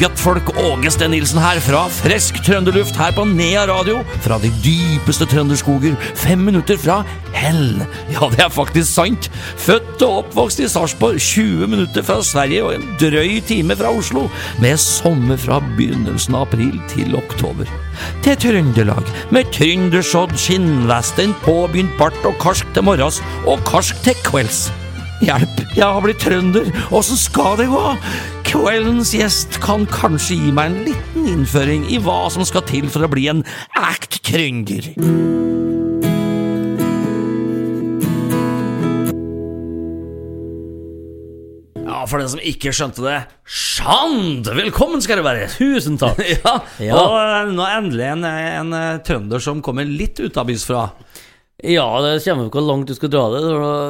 guttfolk Åge Sten Nilsen her fra frisk trønderluft her på Nea radio. Fra de dypeste trønderskoger, fem minutter fra hell. Ja, det er faktisk sant. Født og oppvokst i Sarpsborg, 20 minutter fra Sverige og en drøy time fra Oslo. Med sommer fra begynnelsen av april til oktober. Til Trøndelag, med trøndersodd, skinnvesten, påbegynt bart og karsk til morgens og karsk til kvelds. Hjelp, jeg har blitt trønder, åssen skal det gå? Kveldens gjest kan kanskje gi meg en liten innføring i hva som skal til for å bli en act-krynger. Ja, for den som ikke skjønte det, Sjand! Velkommen skal du være. Tusen takk. Ja, Ja. Og eh, nå er endelig en, en eh, trønder som kommer litt utabys fra. Ja, det kommer på hvor langt du skal dra det.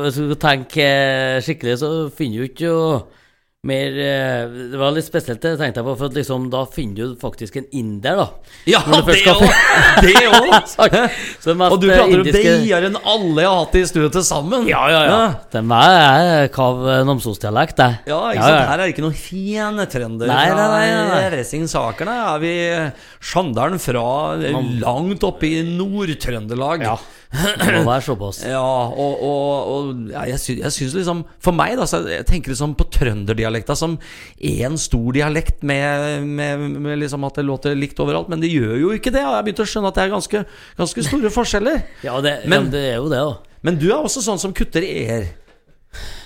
Hvis du skal tenke eh, skikkelig, så finner du ikke jo mer eh, Det var litt spesielt, det tenkte jeg på, for liksom, da finner du faktisk en inder, da. Ja, det òg! Det òg! Og du eh, prater om indiske- deiere enn alle jeg har hatt i studio til sammen. Ja, ja, ja. Er meg er Kav eh, Namsos-dialekt, det. Ja, ikke sant? Her er det ikke noen fine trønder Nei, nei, nei, nei, Ressingssakerne. Er vi Sjandalen fra langt oppe i Nord-Trøndelag. Ja. Må være såpass. Ja, og, og, og ja, jeg, sy jeg syns liksom For meg, da, så jeg tenker liksom på trønderdialekta som én stor dialekt med, med, med liksom at det låter likt overalt, men det gjør jo ikke det. Og jeg har begynt å skjønne at det er ganske, ganske store forskjeller. Ja, det, Men- ja, det er jo det, da. Men du er også sånn som kutter e-er.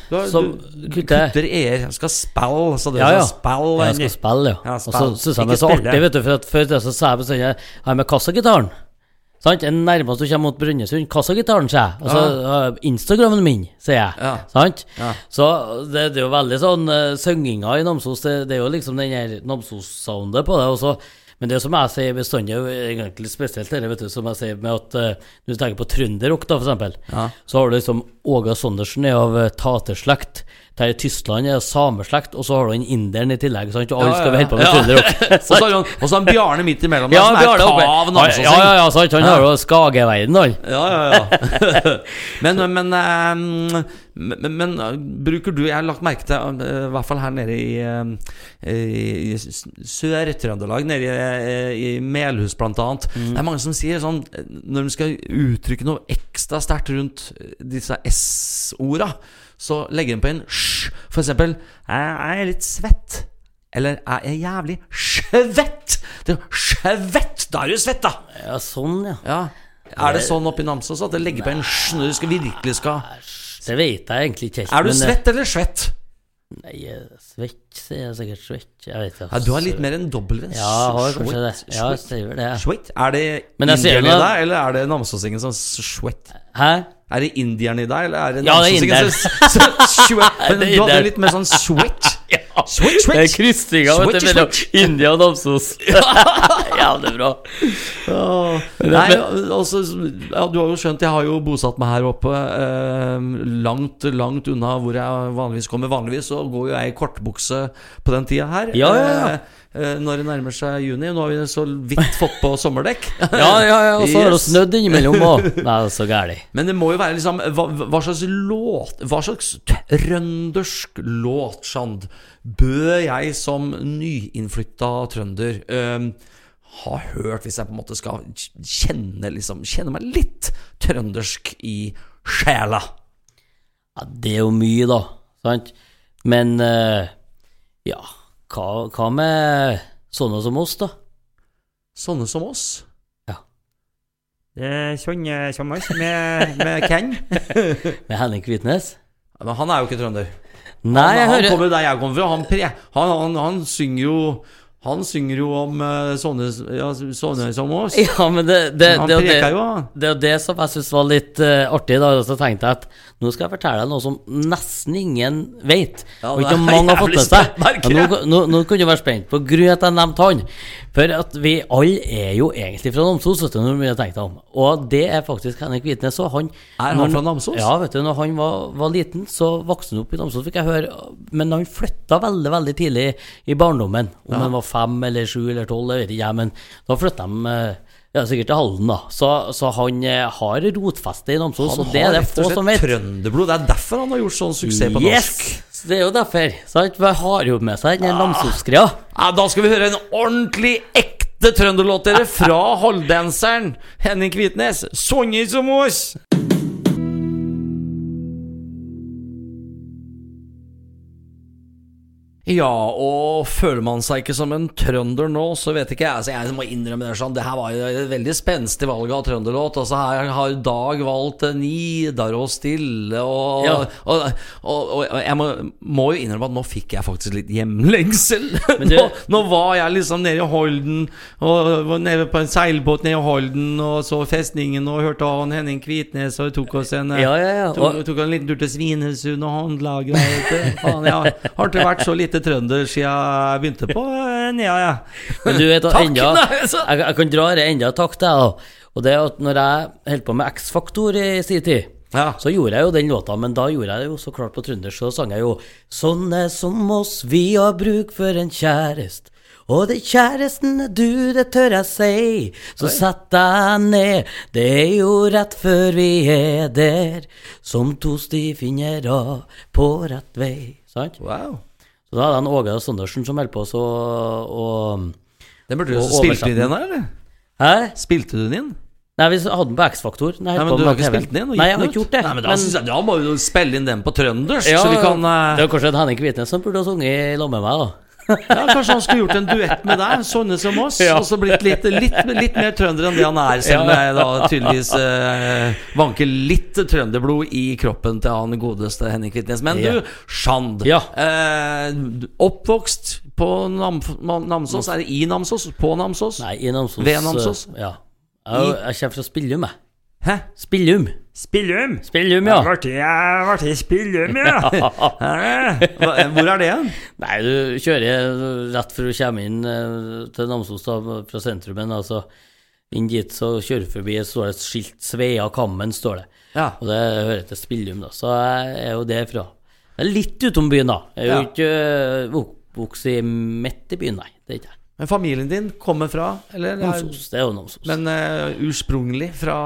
Du, har- Som du kutter- kutter e-er. Skal spille, så du Ja, ja. skal spille Jeg skal spille, ja. Ja, Og så syns jeg det er så artig, vet du, for at før så sa jeg bestandig Jeg har med kassagitaren. Sant? En nærmest du kommer mot Brønnøysund. Kassagitaren, sier jeg. Og så uh, Instagrammen min, sier jeg. Ja. Sant? Ja. Så det, det er jo veldig sånn uh, synginga i Namsos. Det, det er jo liksom den her Namsos-soundet på det. Og så men det som jeg sier bestandig, egentlig spesielt det, vet du, som jeg sier med at uh, Når du tenker på trønderrock, da, for eksempel, Ja. så har du liksom Åga Sondersen er av uh, taterslekt. Terje i Tyskland er av sameslekt, og så har du han inderen i tillegg. Sant? Og alle skal vi holde på med trønderrock. Og så har han- han Bjarne midt imellom, Ja, som er kav namsåsing. Ja, ja, ja, sant. Han har jo Skageveien, han. Ja, ja, ja. men, men, eh, men, men eh, bruker du Jeg har lagt merke til, eh, i hvert fall her nede i, eh, i Sør-Trøndelag, nede i, i Melhus blant annet. Det er mange som sier sånn Når de skal uttrykke noe ekstra sterkt rundt disse S-orda, så legger de på en sj. For eksempel Jeg er litt svett. Eller jeg er jævlig svett. Det er svett! Da er du svett, da! Ja, sånn, ja. Ja. Er det sånn oppe i Namsos at det legger på en sj når du skal virkelig skal Det vet jeg egentlig ikke helt. Er du eh, svett eller svett? Nei, svett, sier jeg sikkert. Svett. Jeg vet ikke. Ja, du har litt mer enn dobbel Ja, jeg har kanskje det. Ja, jeg sier det. Svett? Er det indieren i deg, eller er det namsåsingen som svett? Hæ? Er det indieren i deg, eller er det Ja, namsåsingen som svett? Men du hadde litt mer sånn sweat. switch. Det er Switch, mellom switch. India og Namsos. ja, det er bra. Åh. Nei, altså, ja, du har jo skjønt, jeg har jo bosatt meg her oppe. Eh, langt, langt unna hvor jeg vanligvis kommer. Vanligvis så går jo jeg i kortbukse på den tida her. Ja, ja, ja. Eh, når det nærmer seg juni. Nå har vi så vidt fått på sommerdekk. Ja, ja, ja, og så har det Yes. snødd innimellom òg. Nei, så gæli. Men det må jo være liksom Hva, hva slags låt Hva slags trøndersk låt, Sjand, bør jeg som nyinnflytta trønder øhm, ha hørt, hvis jeg på en måte skal kjenne liksom Kjenne meg litt trøndersk i sjela? Ja, det er jo mye, da. Sant? Men uh, ja, hva, hva med sånne som oss, da? Sånne som oss. Ja. Sånne som oss, med, med Ken. Med Henning Kvitnes? Men han er jo ikke trønder. Nei, han, jeg han hører kommer der jeg kommer fra. Han, han, han, han synger jo Han synger jo om eh, sånne, ja, sånne som oss. Ja, men det, det, men det, det, jo, det er det som jeg syns var litt uh, artig. da Så tenkte jeg at nå skal jeg fortelle deg noe som nesten ingen vet. Ja, og ikke mange har fått det med seg. Ja, nå, nå, nå kunne du være spent på grunn av at jeg nevnte han. For at vi alle er jo egentlig fra Namsos, vet du, når vi har tenkt om. Og det er faktisk Henrik Hvitnes òg. han Er han når- fra Namsos? Ja, vet du, når han var, var liten, så vokste han opp i Namsos, fikk jeg høre. Men han flytta veldig, veldig tidlig i barndommen. Om han var fem eller sju eller tolv, jeg vet ikke men da flytter de eh, ja, sikkert til Halden, da. Så, så han eh, har rotfeste i Namsos, Han har rett og slett trønderblod. Det er derfor han har gjort sånn suksess på Yes! norsk. det er jo derfor. Sant? Man har jo med seg den Namsos-greia. Ja, da skal vi høre en ordentlig ekte trønderlåt dere fra halvdanseren Henning Kvitnes. Sånne som oss! Ja, og føler man seg ikke som en trønder nå, så vet ikke jeg. Altså, jeg må innrømme det sånn. Det her var jo et veldig spenstig valg av trønderlåt. Altså, her har Dag valgt Nidaros stille, og, Ja. og, og, og, jeg må, må jo innrømme at nå fikk jeg faktisk litt hjemlengsel. Det... nå, nå var jeg liksom nede i Holden, og var nede på en seilbåt nede i Holden, og så festningen, og hørte han Henning Kvitnes, og tok oss en eh, Ja, ja. Tok, tok en liten tur til Svinesund og håndlaget. Faen, jeg har ikke vært så lite trønder siden jeg begynte på eh, Nea, jeg. Men du vet at enda, jeg, jeg kan dra det enda takk til deg. Og det at når jeg holdt på med X-Faktor i sin tid, Ja. så gjorde jeg jo den låta, men da gjorde jeg det jo så klart på trøndersk, så sang jeg jo Sånne som oss, vi har bruk for en kjærest. Og det kjæresten er du, det tør jeg si. Så sett deg ned, det er jo rett før vi er der. Som to stifinnere på rett vei. Sant? Wow. Så da er det en Åge Sondersen som holder på så og Den burde du Spilte du den, eller? Hæ? Spilte du den inn? Nei, vi hadde den på X-Faktor. Nei, men du har ikke TV-en. spilt den inn? Nei, jeg har ikke gjort det. Nei, men da, synes jeg, da må du spille inn den på trøndersk, Ja, så vi kan uh... Det var kanskje en Henning Kvitnes som burde ha sunget i lag med meg, da. Ja, Kanskje han skulle gjort en duett med deg, sånne som oss, Ja. og så blitt litt, litt, litt mer trønder enn det han er, selv om Ja. jeg da tydeligvis eh, vanker litt trønderblod i kroppen til han godeste Henning Kvitnes. Men Ja. du, Sjand. Ja. Eh, oppvokst på Nam Namsos? Er det i Namsos? På Namsos? Nei, i Namsos. Ved Namsos? eh, Ja. Jeg, jeg kommer fra Spillum, jeg. Hæ? Spillum. Spillum? Spillum, ja. Jeg ble i Spillum, ja? Hvor er det hen? Nei, du kjører rett før du kommer inn eh, til Namsos fra sentrumen. Altså, inn dit så kjører du forbi, så står det et skilt 'Svea Kammen', står det. Ja. Og det hører til Spillum, da. Så jeg er jo derfra. Det er litt utom byen, da. Jeg er jo Ja. ikke øh, oppvokst i midt i byen, nei. Det er ikke jeg. Men familien din kommer fra eller, Namsos. Det er jo Namsos. Men uh, ursprungelig fra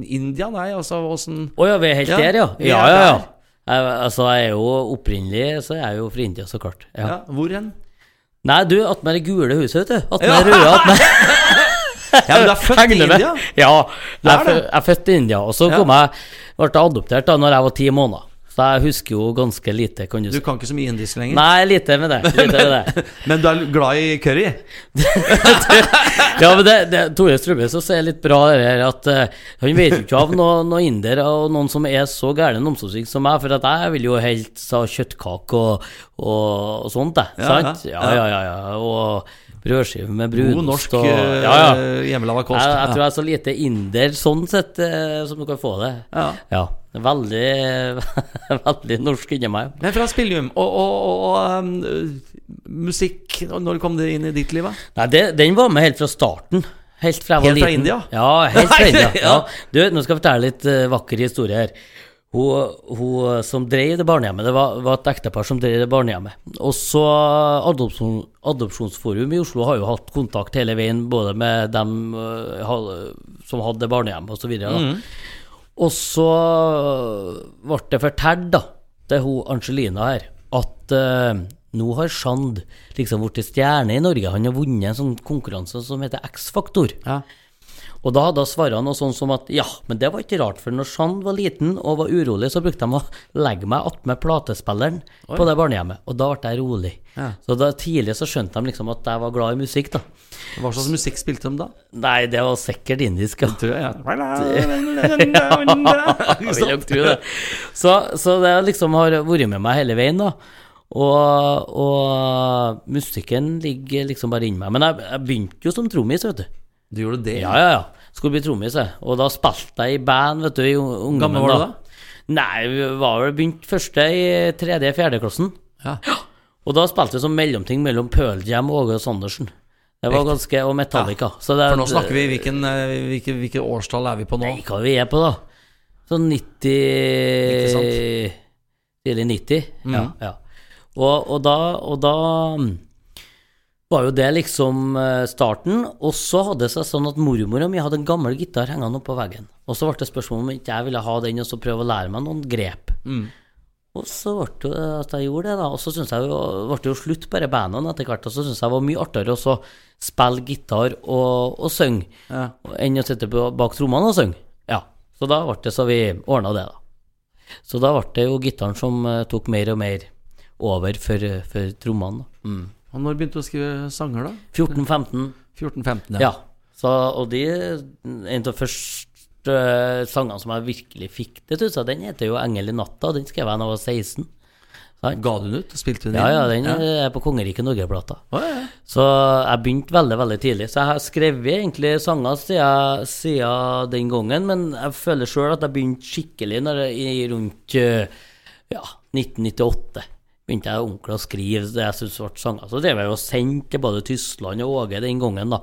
India? Nei, altså åssen ja, vi er helt Ja, der, ja. Ja, ja, ja. Jeg, altså, jeg er jo opprinnelig, så jeg er jo fra India, så klart. Ja. ja. Hvor hen? Nei, du, attmed det gule huset, vet du. Attmed det røde, attmed Ja, men du er født i India? Ja, jeg er er, jeg er født i India. Og så kom jeg, ble jeg adoptert da når jeg var ti måneder. Så jeg husker jo ganske lite, kan du Du kan ikke så mye indisk lenger? Nei, lite med det. Lite med det. Men du er glad i curry? Ja, men det, det Tore Strømøy så er litt bra her at uh, han vet jo ikke av noen noe indere og noen som er så gærne omsorgssyk som meg, for at jeg vil jo helst ha kjøttkake og, og, og sånt, jeg. Ja, sant? ja, Ja, ja, ja. ja. Og brødskive med brunost God norsk og eh, Ja, ja. hjemmelaga kost. Jeg, jeg tror jeg er så lite inder sånn sett eh, som du kan få det. Ja. Ja. Veldig, veldig norsk inni meg. Men fra Spillium og, og, og um, musikk, når kom det inn i ditt liv? Nei, det, den var med helt fra starten. Helt fra Helt fra. India? Ja, helt fra India. Du, nå skal jeg fortelle litt uh, vakker historie her. Hun, hun som drev det barnehjemmet, det var, var et ektepar som drev det barnehjemmet. Og så Adopsjon, Adopsjonsforum i Oslo har jo hatt kontakt hele veien, både med dem eh, som hadde barnehjem osv. Og, så Mm. og så ble det fortalt, da, til hun Angelina her, at uh, nå har Sand, liksom blitt stjerne i Norge. Han har vunnet en sånn konkurranse som heter X-Faktor. Ja. Og da hadde hun svart noe sånn som at ja, men det var ikke rart, for når Shand var liten og var urolig, så brukte de å legge meg attmed platespilleren på det barnehjemmet, og da ble jeg rolig. Ja. Så da tidlig så skjønte de liksom at jeg var glad i musikk, da. Hva slags musikk spilte de da? Nei, det var sikkert indisk, ja. Tror jeg, ja. Jeg vil nok tro det. Så, så det liksom har vært med meg hele veien, da. Og, og musikken ligger liksom bare inni meg. Men jeg, jeg begynte jo som trommis, vet du. Du gjorde det? Ja, ja, ja. Skulle bli trommis, jeg. Og da spilte jeg i band, vet du, i ungdommen. Gammel var du da? Nei, vi var vel begynt første i tredje-fjerde klassen. Ja. Og da spilte vi som mellomting mellom Pearl Jam og Åge Sandersen. Det var ganske, Og Metallica. Så det, For nå snakker vi hvilken, eh, hvilke, hvilke årstall er vi på nå? Nei, hva vi er på, da? Sånn 90 Ikke sant? Tidlig 90. Mm. Ja. ja. Og, og da, og da var jo det liksom eh, starten. Og så hadde det seg sånn at mormora mi hadde en gammel gitar hengende oppå veggen. Og så ble det spørsmål om ikke jeg ville ha den og så prøve å lære meg noen grep. Mm. Og så ble det at jeg gjorde det, da. Og så synes jeg jo, ble det jo slutt på de bandene etter hvert. Og så syntes jeg det var mye artigere å spille gitar og, og synge Ja. enn å sitte bak trommene og synge. Ja. Så da ble det så vi ordna det, da. Så da ble det jo gitaren som eh, tok mer og mer over for, for trommene. Mm. Og når begynte du å skrive sanger, da? 14-15. 14-15, Ja. Så, og de En av de første eh, sangene som jeg virkelig fikk det til den heter jo 'Engel i natta'. Den skrev jeg da jeg var 16. Sant? Ga du den ut? Spilte du den Ja, inn? ja, den er på Kongeriket Norge-plata. Oh, ja, ja. Så jeg begynte veldig, veldig tidlig. Så jeg har skrevet egentlig sanger siden, siden den gangen, men jeg føler sjøl at jeg begynte skikkelig når jeg, i rundt eh, ja, 1998. Begynte jeg ordentlig å skrive det jeg syntes ble sanger. Så drev jeg og sendte til både Tyskland og Åge den gangen, da.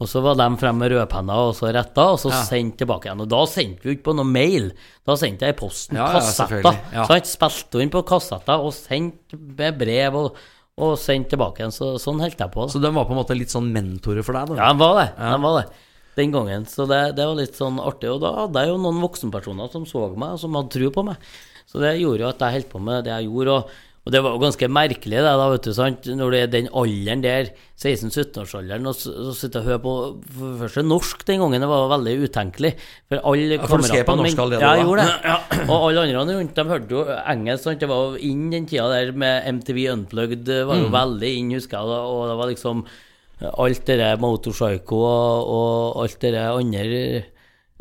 Og så var de frem med rødpenner og så retta, og så Ja. sendte tilbake igjen. Og da sendte vi ikke på noe mail, da sendte jeg i posten Ja, kassetter. Ja. Så jeg spilte inn på kassetter og sendte med brev og, og sendte tilbake igjen. Så sånn holdt jeg på. da. Så den var på en måte litt sånn mentorer for deg, da? Ja, den var det. Den var det. Den gangen. Så det, det var litt sånn artig. Og da hadde jeg jo noen voksenpersoner som så meg, og som hadde tro på meg. Så det gjorde jo at jeg holdt på med det jeg gjorde. Og, og det var jo ganske merkelig, det, da, vet du, sant? når det er den alderen der, 16-17-årsalderen, og så sitter sitte og høre på for det første norsk den gangen, det var veldig utenkelig. For alle for du skrev på norsk allerede da? Ja, jeg gjorde det. Og alle andre rundt dem hørte jo engelsk. Sant? Det var jo inn den tida der med MTV Unplugged, det var jo Mm. veldig inn, husker jeg. Og det var liksom alt det der Motorpsycho og, og alt det der andre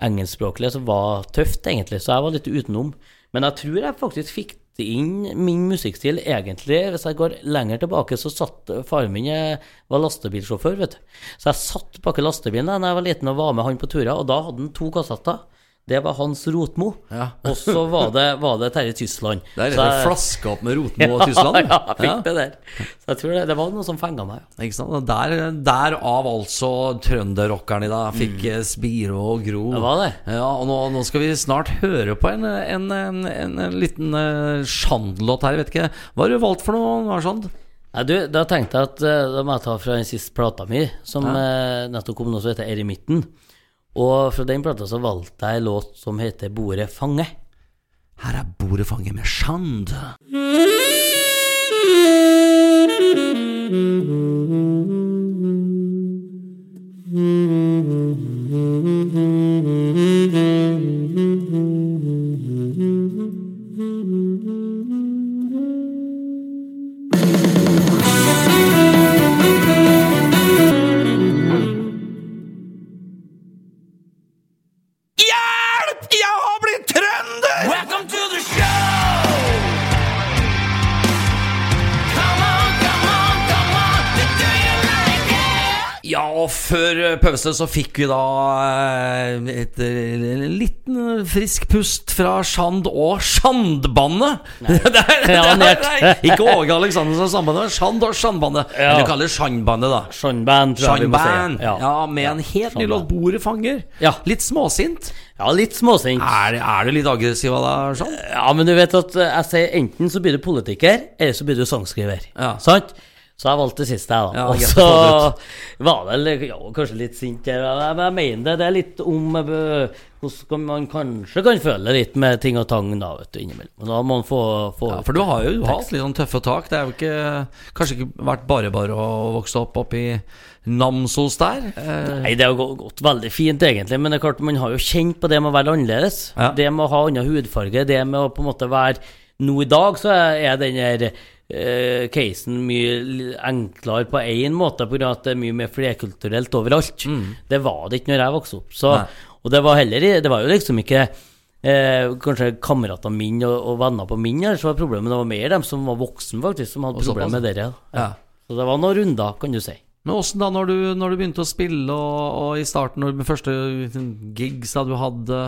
engelskspråklige som var tøft, egentlig. Så jeg var litt utenom. Men jeg tror jeg faktisk fikk inn min musikkstil egentlig. Hvis jeg går lenger tilbake, så satt faren min eh, var lastebilsjåfør, vet du. Så jeg satt bak i lastebilen da jeg var liten og var med han på turer, og da hadde han to kassetter. Det var Hans Rotmo. Ja. og så var det, var det Terje Tysland. Det er jeg- flaska opp med Rotmo og Tyskland? Ja, jeg fikk det der. Så jeg tror det, det var noe som fenga meg. Ikke sant? Der, derav altså trønderrockeren i dag fikk mm. Spiro og Gro. Det var det. Ja, og nå, nå skal vi snart høre på en, en, en, en, en liten uh, Sjand-låt her. Vet ikke Hva har du valgt for noe, Lars Sjand? Nei, du, da tenkte jeg at uh, da må jeg ta fra den siste plata mi, som eh, nettopp kom noe som heter Eremitten. Og fra den plata så valgte jeg en låt som heter Bordet fange. Her er Bordet fange' med Sjand. Hjelp! Ja, og før eh, pause så fikk vi da eh, et eh, en liten frisk pust fra Sjand og Sjandbandet. Det det Ja, Ikke Åge Aleksandersen og Sandbandet, Sjand og Sjandbandet. Ja. Eller kaller det Sjandbandet, da. Sjandband, tror jeg vi må si. Sjandband. Ja, med en helt ny låt, 'Bordet fanger'. Ja. Litt småsint. Ja, litt småsint. Er, er du litt aggressiv av deg, Sjand? Ja, men du vet at jeg sier enten så blir du politiker, eller så blir du sangskriver. Ja. Sant? Så jeg valgte det siste, jeg, da. Ja, og så var det vel, ja, kanskje litt sint der. Men jeg mener det. Det er litt om eh, hvordan man kanskje kan føle litt med ting og tang da, vet du, innimellom. Da må man få, få Ja, for du har jo du har hatt litt sånn tøffe tak. Det er jo ikke Kanskje ikke vært bare bare å vokse opp oppi Namsos der. Eh, Nei, det har gått veldig fint, egentlig. Men det er klart, man har jo kjent på det med å være annerledes. Ja. Det med å ha annen hudfarge, det med å på en måte være Nå i dag så er den eh, casen mye enklere på én måte, pga. at det er mye mer flerkulturelt overalt. Det var det ikke når jeg vokste opp. Så, Mm. Og det var heller Det var jo liksom ikke Eh, kanskje kameratene mine og, og venner på min her, så var problemet Det var mer dem som var voksne, faktisk, som hadde problemer med det. Ja. Ja. Så det var noen runder, kan du si. Men åssen da, når du, når du begynte å spille, og, og i starten, når de første gigsa du hadde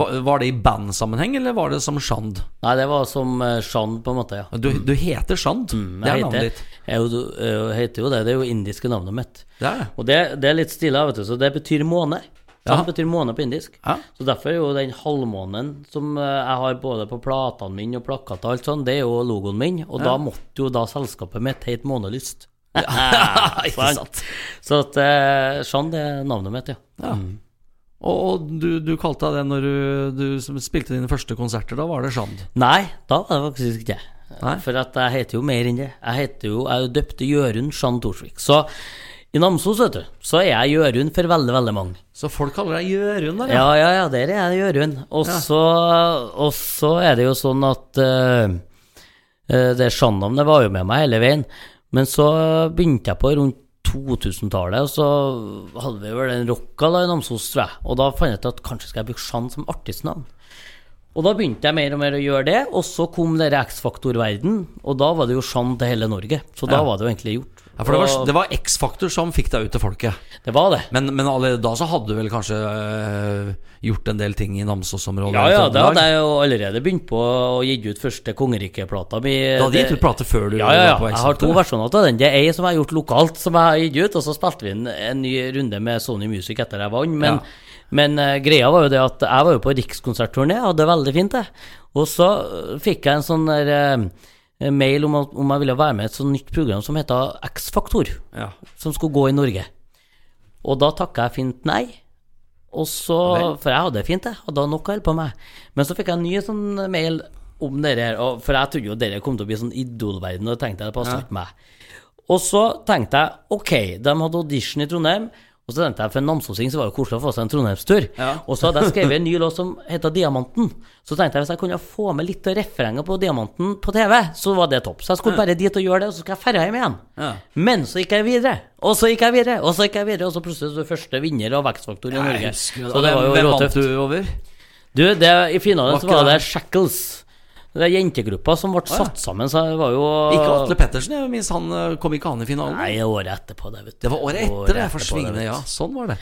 var, var det i bandsammenheng, eller var det som Shand? Nei, det var som uh, Shand, på en måte, ja. Du, du heter Shand? Mm, det er navnet ditt. Jeg jeg heter jo det. Det er jo indiske navnet mitt. Det er. Og det, det er litt stilig, vet du, så det betyr måne. Ja. Det betyr måne på indisk. Ja. Så derfor er jo den halvmånen som eh, jeg har både på platene mine og plakater og alt sånt, det er jo logoen min. Og da måtte jo da selskapet mitt hete Månelyst. Ikke sant. Så at sånn det er navnet mitt, ja. Ja. Og, og du, du kalte deg det når du, du spilte dine første konserter. Da var det Sjand. Nei, da var det faktisk ikke det. Nei. For at jeg heter jo mer enn det. Jeg heter jo, jeg døpte Jørund Jean Thorsvik. Så i Namsos, vet du, så er jeg Jørund for veldig, veldig mange. Så folk kaller deg Jørund der, Ja, ja, ja, der er jeg Jørund. Og Ja. så og så er det jo sånn at eh, det Jean-navnet var jo med meg hele veien. Men så begynte jeg på rundt 2000-tallet, og så hadde vi vel en rocka da i Namsos, tror jeg. Og da fant jeg ut at kanskje skal jeg bruke Jean som artistnavn. Og da begynte jeg mer og mer å gjøre det, og så kom dere X-Faktor-verden, og da var det jo Jean til hele Norge. Så da Ja. var det jo egentlig gjort. Ja, for det var, det var X-faktor som fikk deg ut til folket. det var det. Men, men allerede da så hadde du vel kanskje øh, gjort en del ting i Namsos-området? Ja, ja, da hadde jeg jo allerede begynt på å gi ut første kongerikeplata mi. Du hadde gitt ut plate før du Ja, ja, ja. var på Jeg har to versjoner av den. Det er ei som jeg har gjort lokalt, som jeg har gitt ut, og så spilte vi inn en ny runde med Sony Music etter jeg vant. Men, Ja. men uh, greia var jo det at jeg var jo på rikskonsertturné, hadde det veldig fint, det. Og så fikk jeg en sånn der eh, mail om, at, om jeg ville være med i et sånt nytt program som heter X-Faktor, Ja. som skulle gå i Norge. Og da takka jeg fint nei. Og så, For jeg hadde det fint, jeg. Hadde nok å holde på med. Men så fikk jeg en ny sånn mail om dere her, for jeg trodde jo dere kom til å bli sånn idolverden, og tenkte jeg det passet ikke meg. Og så tenkte jeg ok, de hadde audition i Trondheim, og så tenkte jeg for en namsosing så var det koselig å få seg en trondheimstur. Ja. Og så hadde jeg skrevet en ny låt som heter Diamanten. Så tenkte jeg hvis jeg kunne få med litt av refrenget på Diamanten på TV, så var det topp. Så jeg skulle bare dit og gjøre det, og så skal jeg dra hjem igjen. Ja. Men så gikk jeg videre, og så gikk jeg videre, og så gikk jeg videre, og så plutselig så første vinner av Vekstfaktor i Norge. Så det var jo Hvem vant du over? Du, det, i finalen Var så var det Shackles. Det er jentegruppa som ble satt sammen, så det var jo Ikke Atle Pettersen, jeg minst han øh, kom ikke an i finalen? Nei, året etterpå, det, vet du. Det var året etter, det, for svingene, vet ja. Sånn var det.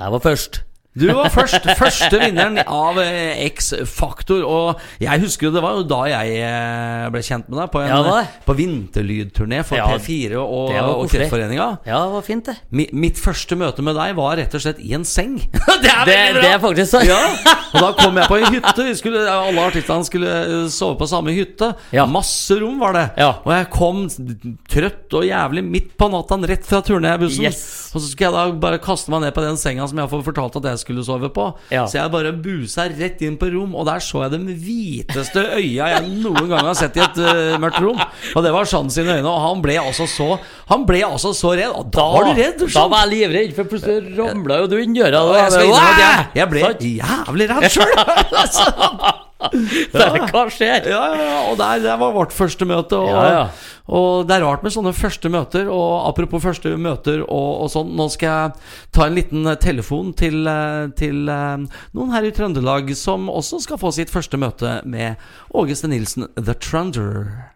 Jeg var først. Du var først, første vinneren av eh, X-Faktor. Og jeg husker jo det var jo da jeg eh, ble kjent med deg, på, en, Ja, det. på vinterlydturné for Ja, P4 og, og. Kreftforeninga. Ja, det var fint, det. Mi, mitt første møte med deg var rett og slett i en seng. det er Det, det er faktisk sant. Ja, og da kom jeg på en hytte. Vi skulle, alle artistene skulle eh, sove på samme hytte. Masse rom var det. Ja. Og jeg kom trøtt og jævlig midt på natta rett fra turnébussen. Yes. Og så skulle jeg da bare kaste meg ned på den senga som jeg har fortalt at jeg skulle sove på. Ja. Så jeg bare busa rett inn på rom, og der så jeg de hviteste øya jeg noen gang har sett i et uh, mørkt rom. Og det var Sjans sine øyne, og han ble altså så Han ble altså så redd. Og da var du redd, Da var jeg livredd, for plutselig ramla jo du inn døra. Jeg, jeg, jeg ble jævlig redd sjøl! Hva skjer? Ja, ja, ja, og der, der var vårt første møte. Og, Ja, ja. og det er rart med sånne første møter. Og apropos første møter og, og sånn, nå skal jeg ta en liten eh, telefon til, eh, til eh, noen her i Trøndelag som også skal få sitt første møte med Åge Sten Nilsen, The Trunder.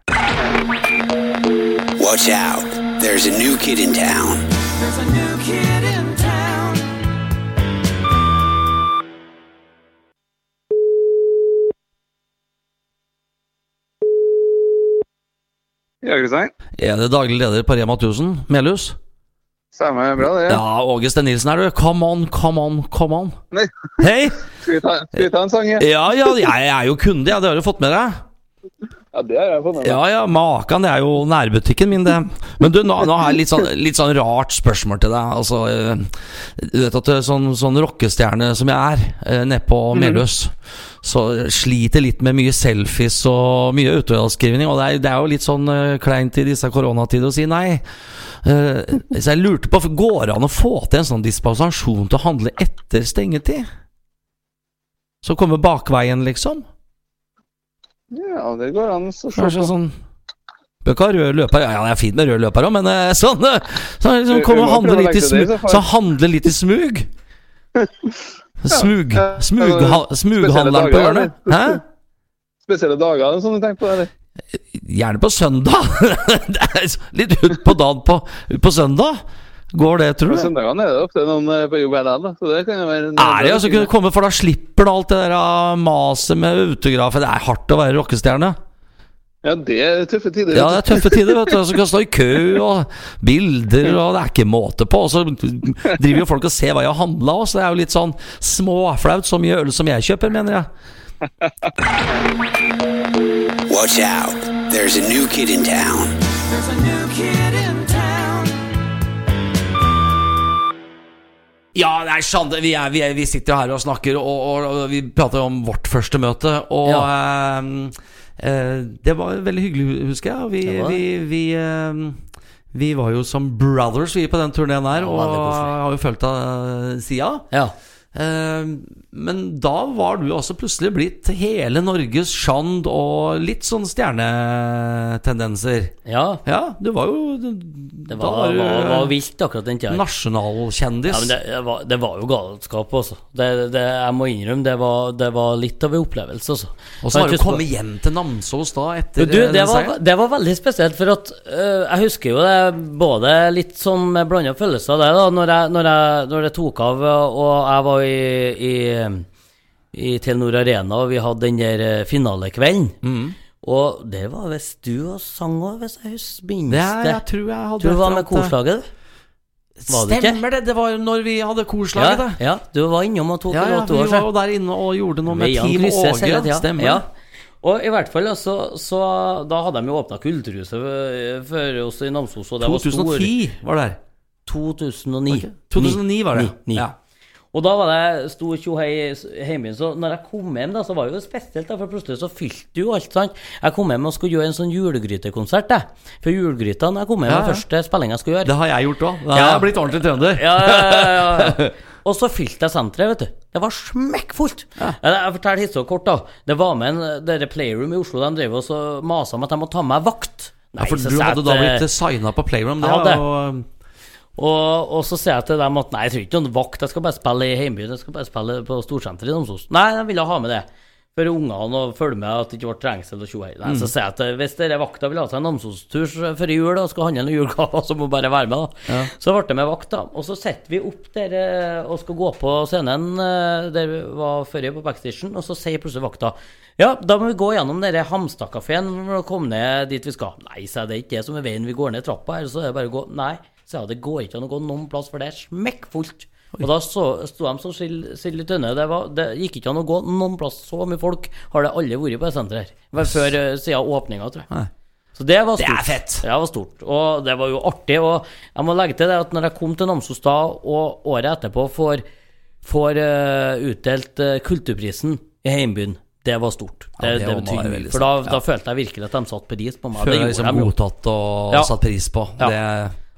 Watch out. There's a new kid in town. Ja, Kristian. Er det daglig leder på Rema 1000, Melhus? Stemmer bra, det. Ja, Åge Sten Nilsen er du. Come on, come on, come on. Nei, Hei! skal vi ta en sang, ja? Ja, ja, jeg er jo kunde, ja. Det har du fått med deg? Ja, det har jeg fornøyd med. Ja, ja, Makan, det er jo nærbutikken min, det. Men du, nå, nå har jeg litt sånn, litt sånn rart spørsmål til deg. Altså, eh, du vet at er sånn, sånn rockestjerne som jeg er, nedpå nede på Melhus, så sliter litt med mye selfies og mye utoverskrivning. Og det er, det er jo litt sånn eh, kleint i disse koronatider å si nei. Eh, så jeg lurte på, går det an å få til en sånn dispensasjon til å handle etter stengetid? Så kommer bakveien, liksom? Ja, det går an. å se på. sånn Bør ikke ha rød løper. Ja, det er fint med rød løper òg, men sånn eh, Så liksom kommer og handler litt i smug. så fall. Litt i smug. Smug Ja, smug, Smughandleren på hjørnet. Hæ? Spesielle dager, er det sånn du tenker på, eller? Gjerne på søndag. Litt ut på dagen på, på søndag. Går det, tror På du? søndagene er det ofte noen eh, på jobb hele dag. da. Så det kan jo være en- Er det altså kunne komme, for da slipper du alt det der ah, maset med autografer. Det er hardt å være rockestjerne. Ja, det er tøffe tider. Ja, det er tøffe tider, vet du. Så kan stå i kø og bilder, og det er ikke måte på. Og så driver jo folk og ser hva jeg har handla òg, så det er jo litt sånn småflaut. Så mye øl som jeg kjøper, mener jeg. Watch out. There's a new kid in town. There's a new kid Ja, nei, Sande, vi, er, vi, er, vi sitter her og snakker, og, og, og vi prater om vårt første møte. Og eh, eh, det var veldig hyggelig, husker jeg. Vi, Det var det. vi, vi, eh, vi var jo som brothers vi på den turneen der, og har jo fulgt deg sida. Ja. Eh, men da var du også plutselig blitt hele Norges Shand og litt sånn stjernetendenser. ja. Ja, du var jo Det var, du var, var vilt akkurat den tida. nasjonalkjendis. Ja, men det, det, var, det var jo galskap, altså. Det, det, jeg må innrømme, det var, det var litt av en opplevelse, altså. Og så har du kommet hjem til Namsos da etter Du, det var, det var veldig spesielt, for at øh, jeg husker jo det både litt sånn med blanda følelser det, da, når jeg, når, jeg, når det tok av, og jeg var i, i, i Telenor Arena, og vi hadde den der eh, finalekvelden. Mm. Og det var visst du og sang òg, hvis jeg husker minst Det er, jeg tror jeg hadde Du var med korslaget, du? Var det? Stemmer det! Det var når vi hadde korslaget, Ja, ja, du var innom og tok Ja, ja, vi var der inne og gjorde noe med Team Åge. Ja. Stemmer. Ja. Og i hvert fall, altså, så Da hadde de jo åpna Kulturhuset for- oss i Namsos, og det var stor 2010 var det her. 2009. Okay. 2009 var det. Ni, ni. Ja. Og da var det stor tjohei hjemme. Så når jeg kom hjem, da, så var det jo spesielt, da, for plutselig så fylte jo alt, sant. Jeg kom hjem og skulle gjøre en sånn julegrytekonsert, jeg. For julegryta, når jeg kom hjem, Ja, var ja. første spilling jeg skulle gjøre. Det har jeg gjort òg. Da har Ja. jeg blitt ordentlig trønder. Ja, ja, ja, ja. Og så fylte jeg senteret, vet du. Det var smekkfullt. Jeg, jeg forteller historien kort, da. Det var med en dere Playroom i Oslo, de drev og så masa om at de måtte ta med meg vakt. Ja, for du hadde da eh, blitt signa på Playroom. Det Jeg hadde. jo Og, og så sier jeg til dem at nei, jeg trenger ikke noen vakt, jeg skal bare spille i heimbyen. Jeg skal bare spille på Storsenteret i Namsos. Nei, de ville ha med det. For ungene og følge med at det ikke ble trengsel og tjohei. Mm. Så sier jeg at hvis dere vakta vil ha seg en Namsos-tur før jul og skal handle noen julegaver, så må bare være med, da. Så ble det med vakt, da. Og så sitter vi opp der eh, og skal gå på scenen eh, der vi var forrige, på backstagen, og så sier plutselig vakta ja, da må vi gå gjennom denne Hamstad-kafeen for å komme ned dit vi skal. Nei, sa jeg, det er ikke det som er veien. Vi går ned trappa her, så er det bare å gå. Nei, sa jeg, det går ikke an å gå noen plass, for det er smekkfullt. Og da så, sto de som sild i tønne. Det, var, det gikk ikke an å gå noen plass. Så mye folk har det aldri vært på det senteret her. Det Før eh, siden åpninga, tror jeg. Nei. Så det var stort. Det er fett. Det var stort. Og det var jo artig. Og jeg må legge til det at når jeg kom til Namsos da, og året etterpå får, får uh, utdelt uh, Kulturprisen i heimbyen, det var stort. Ja, Det, det det, betydde veldig mye. For da, ja. da følte jeg virkelig at de satte pris på meg. Før Det deg liksom godtatt og Ja. satt pris på. Ja. Det,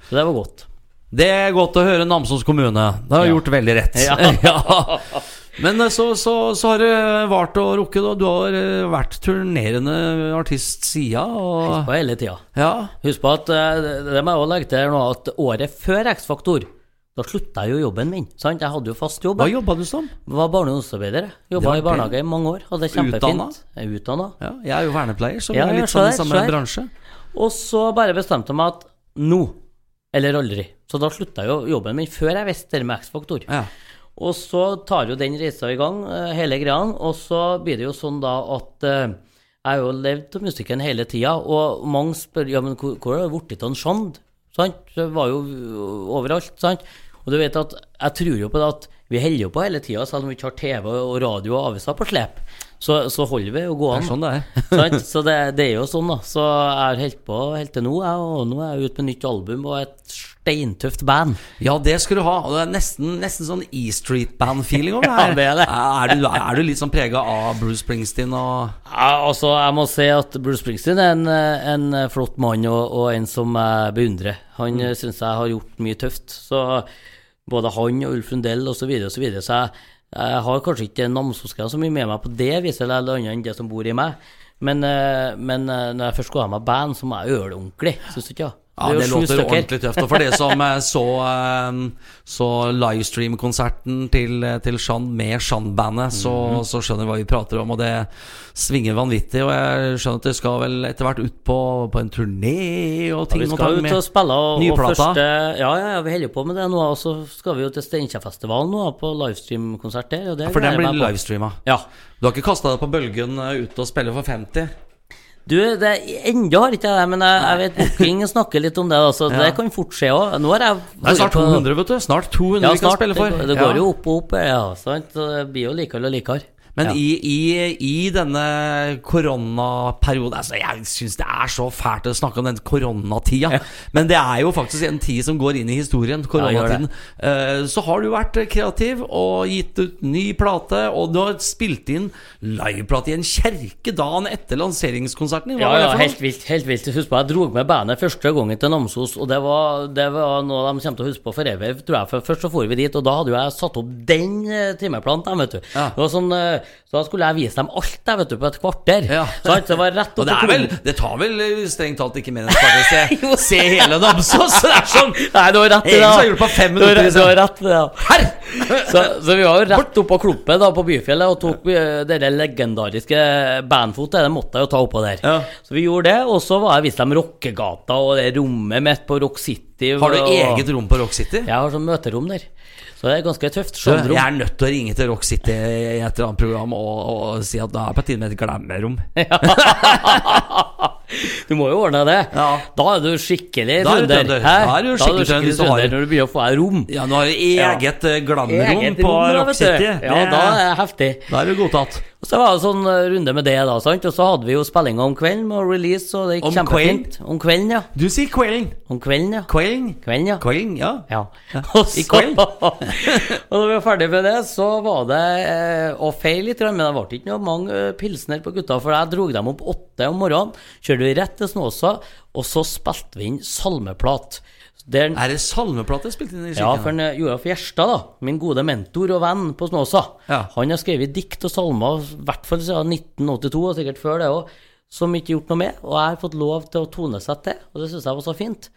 Så det var godt. det er godt å høre Namsos kommune. Det har Ja. gjort veldig rett. Ja. Ja. Men eh, så, så, så har det vart og rukket, og du har eh, vært turnerende artist sida. Og, På hele tida. ja. Husk på at eh, det det må jeg også legge til nå, at året før X-Faktor, da slutta jeg jo jobben min. Sant? Jeg hadde jo fast jobb. Hva jobba du som? Var barne- og ungdomsarbeider. Jobba i barnehage i mange år. Hadde det kjempefint. Utdanna. Ja, jeg er jo vernepleier, så Ja, er litt sånn i samme bransje. Og så bare bestemte jeg meg at nå, eller aldri. Så da slutta jo jobben min før jeg visste det med X-Faktor. Ja. Og så tar jo den reisa i gang, eh, hele greia. Og så blir det jo sånn da at eh, jeg har jo levd av musikken hele tida, og mange spør ja, men hvor, hvor har det blitt av sjand? Sant? Det var jo overalt, sant? Og du vet at jeg tror jo på det at vi holder jo på hele tida, selv om vi ikke har TV og radio og aviser på slep. Så, så holder vi jo Det gående. sånn det er. Sant? Så det, det er jo sånn, da. Så jeg har holdt på helt til nå, jeg, og nå er jeg ute med nytt album og et steintøft band. Ja, det skal du ha. Og det er nesten, nesten sånn E Street Band-feeling over Ja, det er det. Er du, er du litt sånn prega av Bruce Springsteen og Ja, altså, jeg må si at Bruce Springsteen er en, en flott mann, og, og en som jeg beundrer. Han mm. syns jeg har gjort mye tøft. Så både han og Ulf Lundell osv. Så, videre, og så, videre. så jeg, jeg har kanskje ikke namsoskeia så mye med meg på det viset, eller annet enn det som bor i meg. Men, eh, men eh, når jeg først skal ha meg band, så må jeg gjøre det ordentlig. Syns du ikke? Ja, er det, det låter ordentlig tøft. Og for det som eh, så, eh, så livestream-konserten til, eh, til Jean med Jean-bandet, så, Mhm. så skjønner vi hva vi prater om. Og det svinger vanvittig. Og jeg skjønner at det skal vel etter hvert ut på, på en turné og Ja, ting vi skal ut og spille, og, og første Ja, ja, ja, vi holder på med det nå. Og så skal vi jo til Steinkjerfestivalen nå, på livestream-konsert der. Og det For den blir livestreama. Ja. Du har ikke kasta deg på bølgen ut ute og spille for 50? Du, det, ennå har ikke jeg det, men jeg, jeg vet Booking snakker litt om det. Altså, Ja. Det kan fort skje òg. Nå har jeg Det er snart 200, vet du. Snart 200 Ja, vi kan spille for. Det, det går Ja. jo opp og opp, ja. Sant? Så det blir jo likere og likere. Men Ja. i, i, i denne koronaperioden altså Jeg syns det er så fælt å snakke om den koronatida. Men det er jo faktisk en tid som går inn i historien. Koronatiden. Ja, Så har du vært kreativ og gitt ut ny plate, og du har spilt inn liveplate i en kjerke dagen etter lanseringskonserten. din. Ja, ja, helt vilt. helt vilt Husk på, Jeg dro med bandet første gangen til Namsos, og det var, det var noe de kommer til å huske på for evig. tror jeg, for Først så for vi dit, og da hadde jo jeg satt opp den eh, timeplanen. vet du. Ja. Det var sånn, eh, så da skulle jeg vise dem alt jeg vet du, på et kvarter. Ja. Så det var rett Og opp det, på er vel, det tar vel eh, strengt talt ikke mer enn et kvarter å se, se hele Namsos. Det er sånn Nei, du har rett i det. Egen som på fem minutter, rett- liksom. rett det. da. Så, så vi var jo rett oppå Kloppet da på Byfjellet og tok uh, det legendariske bandfotet. Det måtte jeg jo ta oppå der. Ja. Så vi gjorde det, og så var jeg viste dem Rockegata og det rommet mitt på Rock City. Har du og- eget rom på Rock City? Jeg har sånn møterom der. Så det er ganske tøft. Du, jeg er nødt til å ringe til Rock City i et eller annet program og, og si at det er på tide med et glemmerom. Du må jo ordne det. Ja. Da er du skikkelig er trønder. Da er du skikkelig trønder når du begynner å få deg rom. Ja, nå har du eget ja. glammerom på rom, Rock. City. Ja, da er det heftig. da er du godtatt. Og så var det sånn eh, runde med det, da. sant? Og så hadde vi jo spillinga om kvelden og release, og det gikk Om kjempefint. Om kvelden, ja. Du sier kvelden. Om kvelden, ja. Kvelden. Kvelden, ja. Kvelden, ja. Ja. Ja, Og i kveld. og da vi var ferdig med det, så var det eh, å feile litt, men det ble ikke noe mange eh, pilsner på gutta, for jeg dro dem opp åtte om morgenen, kjørte vi rett til Snåsa, og så spilte vi inn salmeplat. Der, Er det salmeplate spilt inn i ja, for en, eh, Joralf Gjerstad, da, min gode mentor og venn på Snåsa, Ja. han har skrevet dikt og salmer, i hvert fall siden 1982, og sikkert før det òg, som ikke gjort noe med. Og jeg har fått lov til å tonesette det, og det syns jeg var så fint.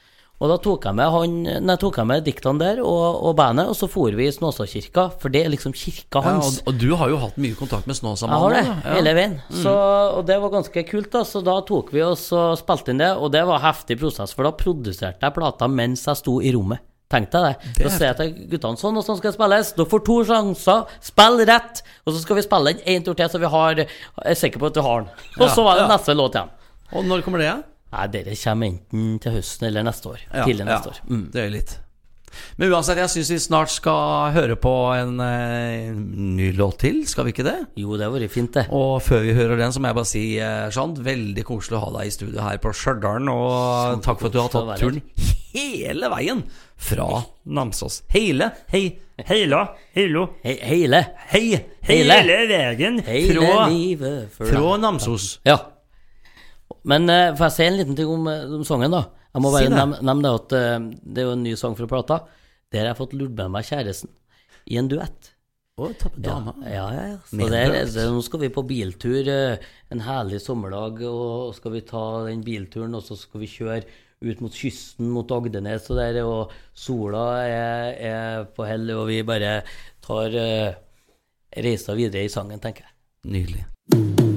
Og da tok jeg med, han, nei, tok jeg med diktene der og, og bandet, og så for vi i Snåsakirka, for det er liksom kirka ja, hans. og, og du har jo hatt mye kontakt med Snåsa Jeg har det, Ja. hele veien. Så, og det var ganske kult, da. Så da tok vi oss og spilte inn det, og det var heftig prosess, for da produserte jeg plata mens jeg sto i rommet. Tenk deg det. Da sier jeg til guttene sånn og sånn skal det spilles. Dere får to sjanser. Spill rett. Og så skal vi spille den en tur til, så vi har, er sikre på at du har den. Og så var det ja. neste låt igjen. Og når kommer det? Ja? Nei, dere kommer enten til høsten eller neste år. Tidlig neste år. Mm. Det er litt. Men uansett, jeg syns vi snart skal høre på en, en ny låt til. Skal vi ikke det? Jo, det har vært fint, det. Og før vi hører den, så må jeg bare si, eh, Jean, veldig koselig å ha deg i studio her på Stjørdal. Og takk for at du har tatt turen hele veien fra Namsos. Hele, hei, Heila, heilo, He hele. hei, Hele. hele veien fra fra. Namsos. Ja. Men uh, får jeg si en liten ting om, eh, om sangen, da? Jeg må bare si nevne nevne det at uh, det er jo en ny sang fra plata. Der har jeg fått lurt med meg kjæresten i en duett. Å, ta på dama. ja, ja. ja. Så der, der, nå skal vi på biltur uh, en herlig sommerdag, og skal vi ta den bilturen, og så skal vi kjøre ut mot kysten, mot Agdenes og der, og sola er, er på hell, og vi bare tar uh, reisa videre i sangen, tenker jeg. Nydelig.